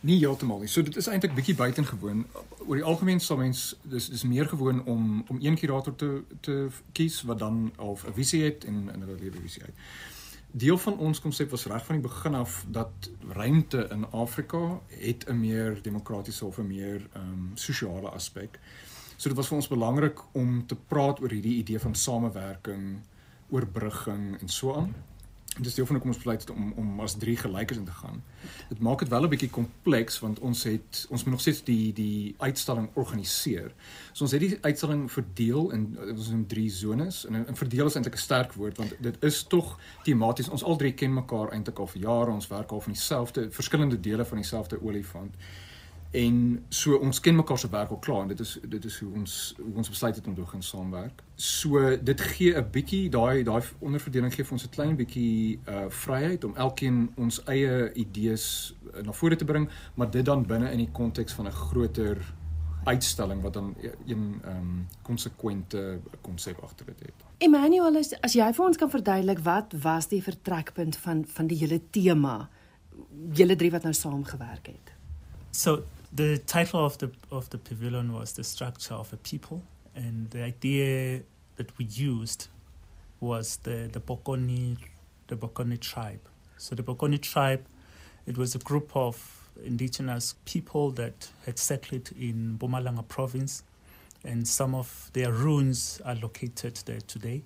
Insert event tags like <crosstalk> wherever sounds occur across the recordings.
Nie heeltemal nie. So dit is eintlik bietjie buitengewoon. Oor die algemeen sal mens dis dis meer gewoon om om een kurator te te kies wat dan al 'n visie het en en hulle lewe visie uit. Deel van ons konsep was reg van die begin af dat ruimte in Afrika het 'n meer demokratiese of 'n meer ehm um, sosiale aspek. So dit was vir ons belangrik om te praat oor hierdie idee van samewerking, oorbrugging en so aan dis deel van hoe kom ons besluit het om om as drie gelykes in te gaan. Dit maak dit wel 'n bietjie kompleks want ons het ons moet nog steeds die die uitstalling organiseer. So ons het die uitstalling verdeel in ons in drie zones en, en verdeel is eintlik 'n sterk woord want dit is tog tematies. Ons al drie ken mekaar eintlik al vir jare. Ons werk al van dieselfde verskillende dele van dieselfde olifant. En so ons ken mekaar se werk al klaar en dit is dit is hoe ons hoe ons besluit het om te gaan saamwerk. So dit gee 'n bietjie daai daai onderverdeling gee vir ons 'n klein bietjie uh vryheid om elkeen ons eie idees uh, na vore te bring, maar dit dan binne in die konteks van 'n groter uitstalling wat dan een ehm um, konsekwente konsep agter dit het. Emmanuel, as, as jy vir ons kan verduidelik wat was die vertrekpunt van van die hele tema julle drie wat nou saamgewerk het? So the title of the of the pavilion was the structure of a people, and the idea that we used was the the Bokoni the Bokoni tribe. So the Bokoni tribe, it was a group of indigenous people that had settled in Mpumalanga province, and some of their ruins are located there today.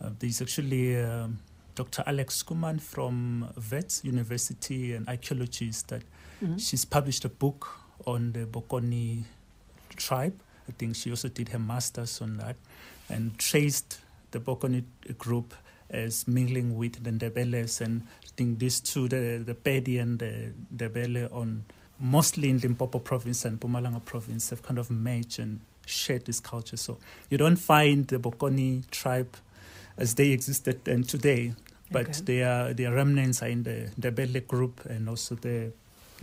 Uh, there's actually um, Dr. Alex Schoeman from Wits University, an archaeologist that mm-hmm. she's published a book on the Bokoni tribe. I think she also did her master's on that and traced the Bokoni group as mingling with the Ndebeles. And I think these two, the, the Pedi and the Ndebele, on mostly in Limpopo province and Mpumalanga province, have kind of merged and shared this culture. So you don't find the Bokoni tribe as they existed and today, but okay. their their remnants are in the Ndebele group and also the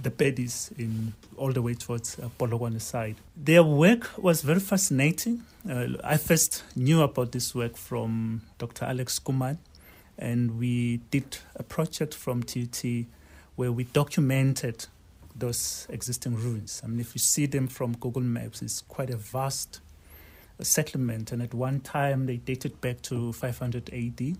the Pedis in all the way towards uh, Polokwane side. Their work was very fascinating. Uh, I first knew about this work from Dr. Alex Schoeman, and we did a project from TUT where we documented those existing ruins. I mean, if you see them from Google Maps, it's quite a vast uh, settlement, and at one time they dated back to 500 AD,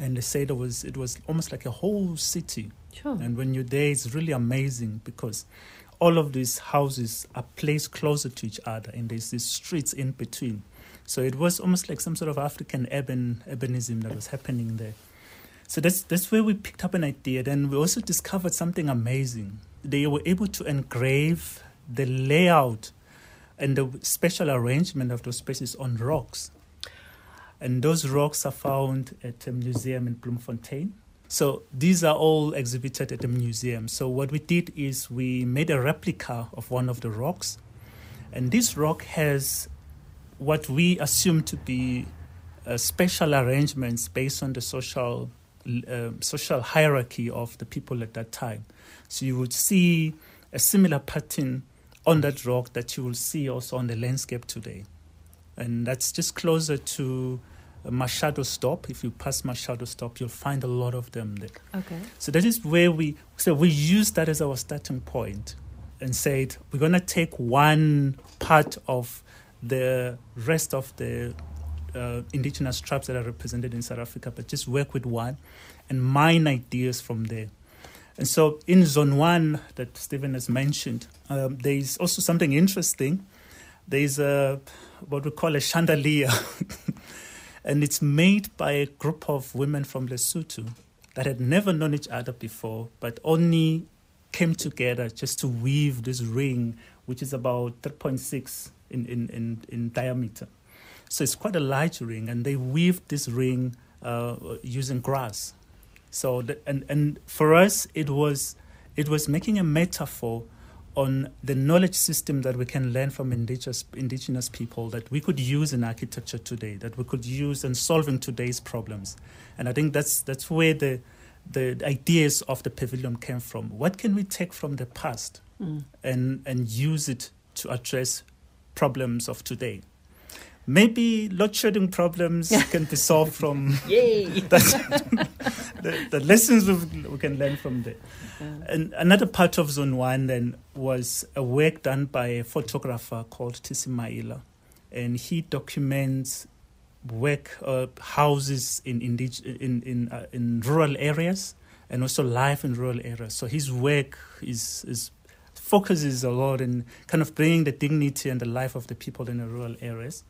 and they said it was it was almost like a whole city Sure. And when you're there, it's really amazing because all of these houses are placed closer to each other and there's these streets in between. So it was almost like some sort of African urban urbanism that was happening there. So that's that's where we picked up an idea. Then we also discovered something amazing. They were able to engrave the layout and the special arrangement of those spaces on rocks. And those rocks are found at a museum in Bloemfontein. So these are all exhibited at the museum. So what we did is we made a replica of one of the rocks, and this rock has what we assume to be uh, special arrangements based on the social uh, social hierarchy of the people at that time. So you would see a similar pattern on that rock that you will see also on the landscape today, and that's just closer to Machadodorp. If you pass Machadodorp, you'll find a lot of them there. Okay. So that is where we so we use that as our starting point and said we're going to take one part of the rest of the uh, indigenous tribes that are represented in South Africa, but just work with one and mine ideas from there. And so in zone one that Stephen has mentioned, um, there is also something interesting. There is a what we call a chandelier. <laughs> And it's made by a group of women from Lesotho that had never known each other before, but only came together just to weave this ring, which is about 3.6 in, in, in, in diameter. So it's quite a large ring, and they weaved this ring uh, using grass. So, the, and, and for us, it was, it was making a metaphor on the knowledge system that we can learn from indigenous, indigenous people that we could use in architecture today, that we could use in solving today's problems. And I think that's, that's where the, the ideas of the pavilion came from. What can we take from the past mm. and, and use it to address problems of today? Maybe load shedding problems <laughs> can be solved from Yay! <laughs> that, the, the lessons we can learn from there. And another part of Zone 1 then was a work done by a photographer called Tisimaila. And he documents work uh, houses in indig- in in, uh, in rural areas and also life in rural areas. So his work is is focuses a lot in kind of bringing the dignity and the life of the people in the rural areas.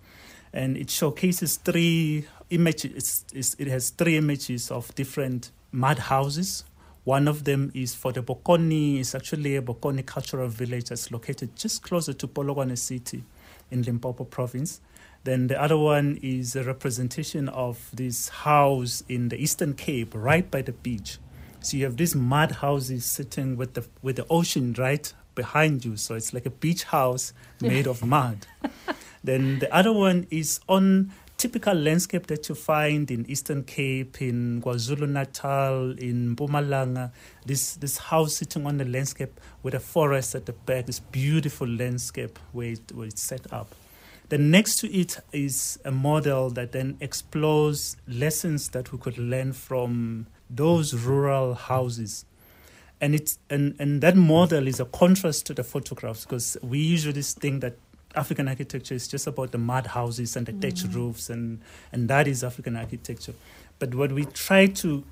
And it showcases three images. It's, it's, it has three images of different mud houses. One of them is for the Bokoni. It's actually a Bokoni cultural village that's located just closer to Polokwane city in Limpopo province. Then the other one is a representation of this house in the Eastern Cape, right by the beach. So you have these mud houses sitting with the with the ocean right behind you. So it's like a beach house made of mud. <laughs> then the other one is on typical landscape that you find in Eastern Cape, in KwaZulu Natal, in Mpumalanga. This this house sitting on the landscape with a forest at the back. This beautiful landscape where, it, where it's set up. Then next to it is a model that then explores lessons that we could learn from those rural houses. And it's and, and that model is a contrast to the photographs because we usually think that African architecture is just about the mud houses and the thatched Mm. roofs and, and that is African architecture. But what we try to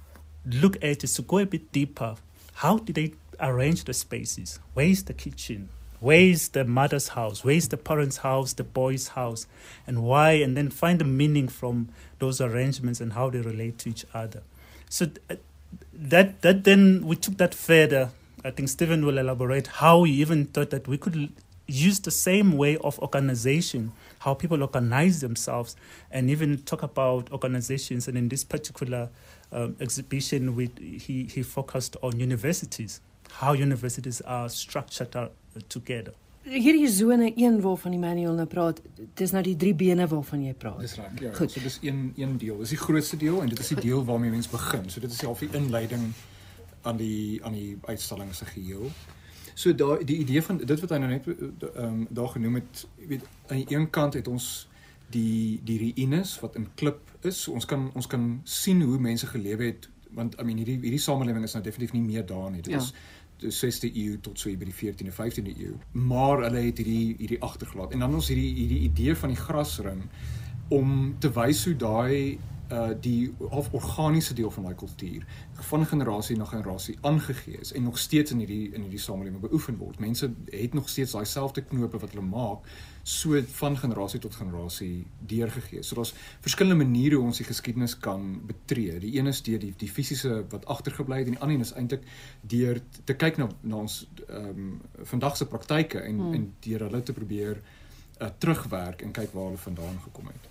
look at is to go a bit deeper. How did they arrange the spaces? Where is the kitchen? Where is the mother's house? Where is the parents' house, the boy's house? And why? And then find the meaning from those arrangements and how they relate to each other. So th- that that then we took that further. I think Stephen will elaborate how he even thought that we could use the same way of organization, how people organize themselves, and even talk about organizations. And in this particular um, exhibition, we, he he focused on universities, how universities are structured uh, together. Hierdie sone 1 waarvan Emmanuel nou praat, dis nou die drie bene waarvan jy praat. Dis reg. Ja, Goed. so dis een een deel. Dis die grootste deel en dit is die deel waarmee mens begin. So dit is half die inleiding aan die aan die uitstalling se geheel. So daai die idee van dit wat hy nou net ehm um, daar genoem het, jy weet aan die een kant het ons die die ruïnes wat in klip is. So ons kan ons kan sien hoe mense gelewe het want I mean hierdie hierdie samelewing is nou definitief nie meer daar nie. Dit Ja. is die 6de eeu tot so hier by die 14de 15de eeu. Maar hulle het hierdie hierdie agtergelaat. En dan ons hierdie hierdie idee van die grasring om te wys hoe daai uh die half organiese deel van daai kultuur van generasie na generasie aangegee is en nog steeds in hierdie in hierdie samelewing beoefen word. Mense het nog steeds daai selfde knope wat hulle maak so van generasie tot generasie deurgegee. So daar's verskillende maniere hoe ons die geskiedenis kan betree. Die een is deur die die fisiese wat agtergebly het en die ander een is eintlik deur te kyk na na ons ehm um, vandag se praktyke en Hmm. en deur hulle te probeer uh, terugwerk en kyk waar hulle vandaan gekom het.